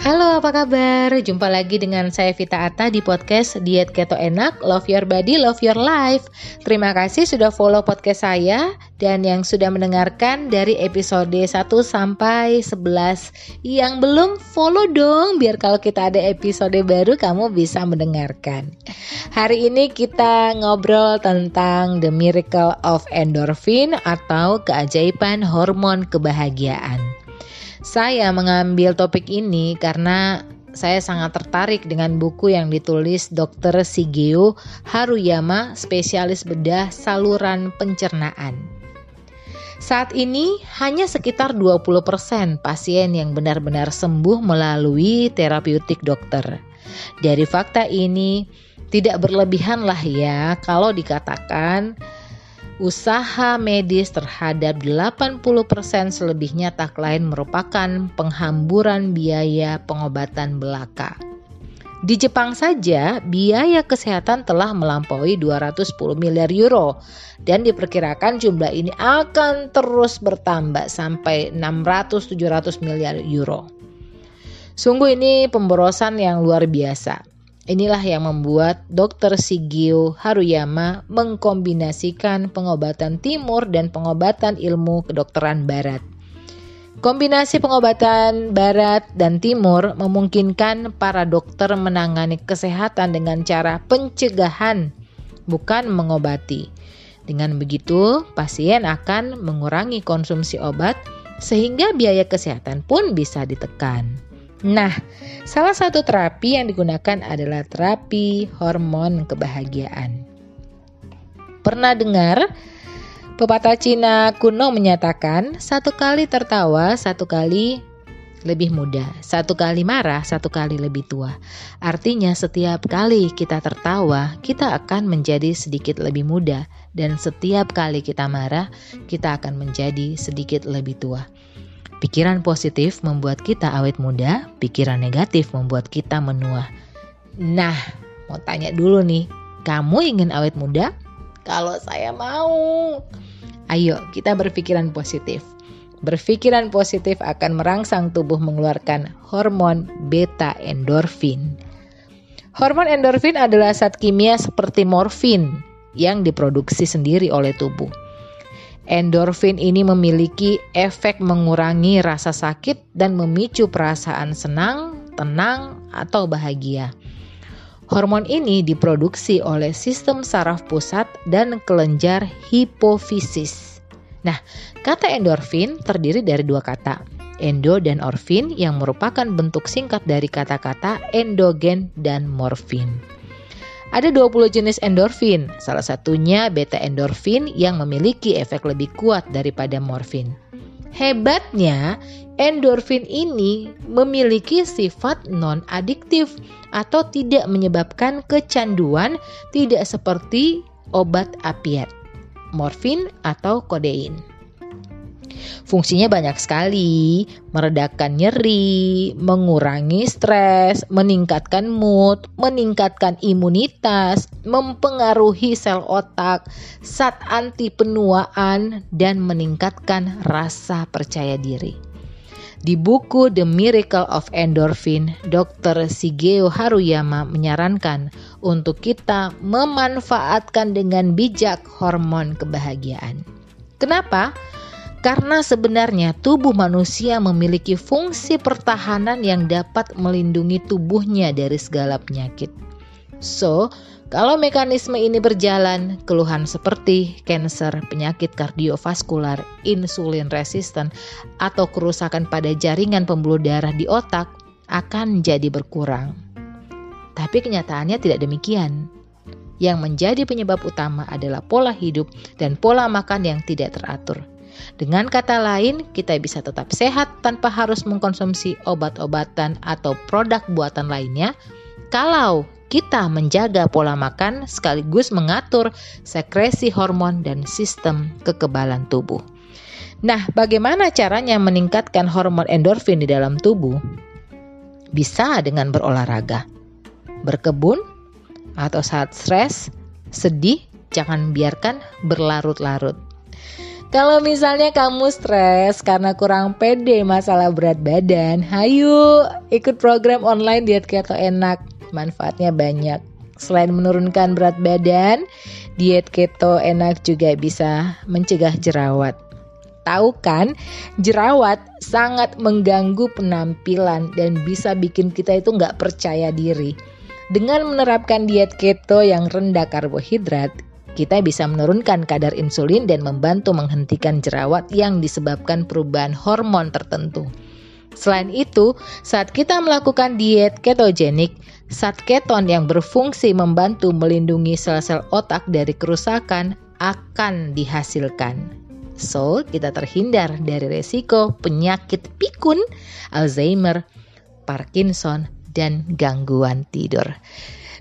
Halo, apa kabar? Jumpa lagi dengan saya Vita Atta di podcast Diet Keto Enak, Love Your Body, Love Your Life. Terima kasih sudah follow podcast saya dan yang sudah mendengarkan dari episode 1 sampai 11. Yang belum follow dong biar kalau kita ada episode baru kamu bisa mendengarkan. Hari ini kita ngobrol tentang the miracle of endorphin atau keajaiban hormon kebahagiaan. Saya mengambil topik ini karena saya sangat tertarik dengan buku yang ditulis Dr. Shigeo Haruyama, spesialis bedah saluran pencernaan. Saat ini hanya sekitar 20% pasien yang benar-benar sembuh melalui terapeutik dokter. Dari fakta ini tidak berlebihan lah ya kalau dikatakan Usaha medis terhadap 80% selebihnya tak lain merupakan penghamburan biaya pengobatan belaka. Di Jepang saja, biaya kesehatan telah melampaui 210 miliar euro dan diperkirakan jumlah ini akan terus bertambah sampai 600-700 miliar euro. Sungguh ini pemborosan yang luar biasa. Inilah yang membuat Dr. Shigeo Haruyama mengkombinasikan pengobatan timur dan pengobatan ilmu kedokteran barat. Kombinasi pengobatan barat dan timur memungkinkan para dokter menangani kesehatan dengan cara pencegahan, bukan mengobati. Dengan begitu, pasien akan mengurangi konsumsi obat sehingga biaya kesehatan pun bisa ditekan. Nah, salah satu terapi yang digunakan adalah terapi hormon kebahagiaan. Pernah dengar pepatah Cina kuno menyatakan satu kali tertawa, satu kali lebih muda, satu kali marah, satu kali lebih tua. Artinya setiap kali kita tertawa, kita akan menjadi sedikit lebih muda dan setiap kali kita marah, kita akan menjadi sedikit lebih tua. Pikiran positif membuat kita awet muda, pikiran negatif membuat kita menua. Nah, mau tanya dulu nih, kamu ingin awet muda? Kalau saya mau. Ayo, kita berpikiran positif. Berpikiran positif akan merangsang tubuh mengeluarkan hormon beta endorfin. Hormon endorfin adalah zat kimia seperti morfin yang diproduksi sendiri oleh tubuh. Endorfin ini memiliki efek mengurangi rasa sakit dan memicu perasaan senang, tenang, atau bahagia. Hormon ini diproduksi oleh sistem saraf pusat dan kelenjar hipofisis. Nah, kata endorfin terdiri dari dua kata, endo dan orfin yang merupakan bentuk singkat dari kata-kata endogen dan morfin. Ada 20 jenis endorfin, salah satunya beta endorfin yang memiliki efek lebih kuat daripada morfin. Hebatnya, endorfin ini memiliki sifat non-adiktif atau tidak menyebabkan kecanduan tidak seperti obat apiat, morfin atau kodein. Fungsinya banyak sekali, meredakan nyeri, mengurangi stres, meningkatkan mood, meningkatkan imunitas, mempengaruhi sel otak, zat anti penuaan, dan meningkatkan rasa percaya diri. Di buku The Miracle of Endorphin, Dr. Shigeo Haruyama menyarankan untuk kita memanfaatkan dengan bijak hormon kebahagiaan. Kenapa? Karena sebenarnya tubuh manusia memiliki fungsi pertahanan yang dapat melindungi tubuhnya dari segala penyakit. So, kalau mekanisme ini berjalan, keluhan seperti kanker, penyakit kardiovaskular, insulin resisten, atau kerusakan pada jaringan pembuluh darah di otak akan jadi berkurang. Tapi kenyataannya tidak demikian. Yang menjadi penyebab utama adalah pola hidup dan pola makan yang tidak teratur. Dengan kata lain, kita bisa tetap sehat tanpa harus mengkonsumsi obat-obatan atau produk buatan lainnya kalau kita menjaga pola makan sekaligus mengatur sekresi hormon dan sistem kekebalan tubuh. Nah, bagaimana caranya meningkatkan hormon endorfin di dalam tubuh? Bisa dengan berolahraga, berkebun, atau saat stres, sedih, jangan biarkan berlarut-larut. Kalau misalnya kamu stres karena kurang pede masalah berat badan, hayu ikut program online diet keto enak. Manfaatnya banyak. Selain menurunkan berat badan, diet keto enak juga bisa mencegah jerawat. Tahu kan, jerawat sangat mengganggu penampilan dan bisa bikin kita itu nggak percaya diri. Dengan menerapkan diet keto yang rendah karbohidrat, kita bisa menurunkan kadar insulin dan membantu menghentikan jerawat yang disebabkan perubahan hormon tertentu. Selain itu, saat kita melakukan diet ketogenik, zat keton yang berfungsi membantu melindungi sel-sel otak dari kerusakan akan dihasilkan. So, kita terhindar dari resiko penyakit pikun, Alzheimer, Parkinson, dan gangguan tidur.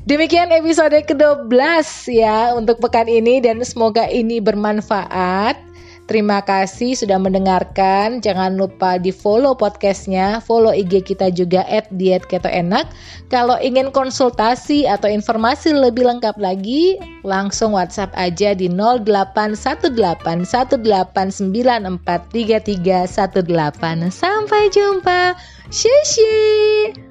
Demikian episode ke-12 ya untuk pekan ini dan semoga ini bermanfaat. Terima kasih sudah mendengarkan. Jangan lupa di follow podcastnya, follow IG kita juga at diet keto enak. Kalau ingin konsultasi atau informasi lebih lengkap lagi, langsung WhatsApp aja di 081818943318. Sampai jumpa. Shushi.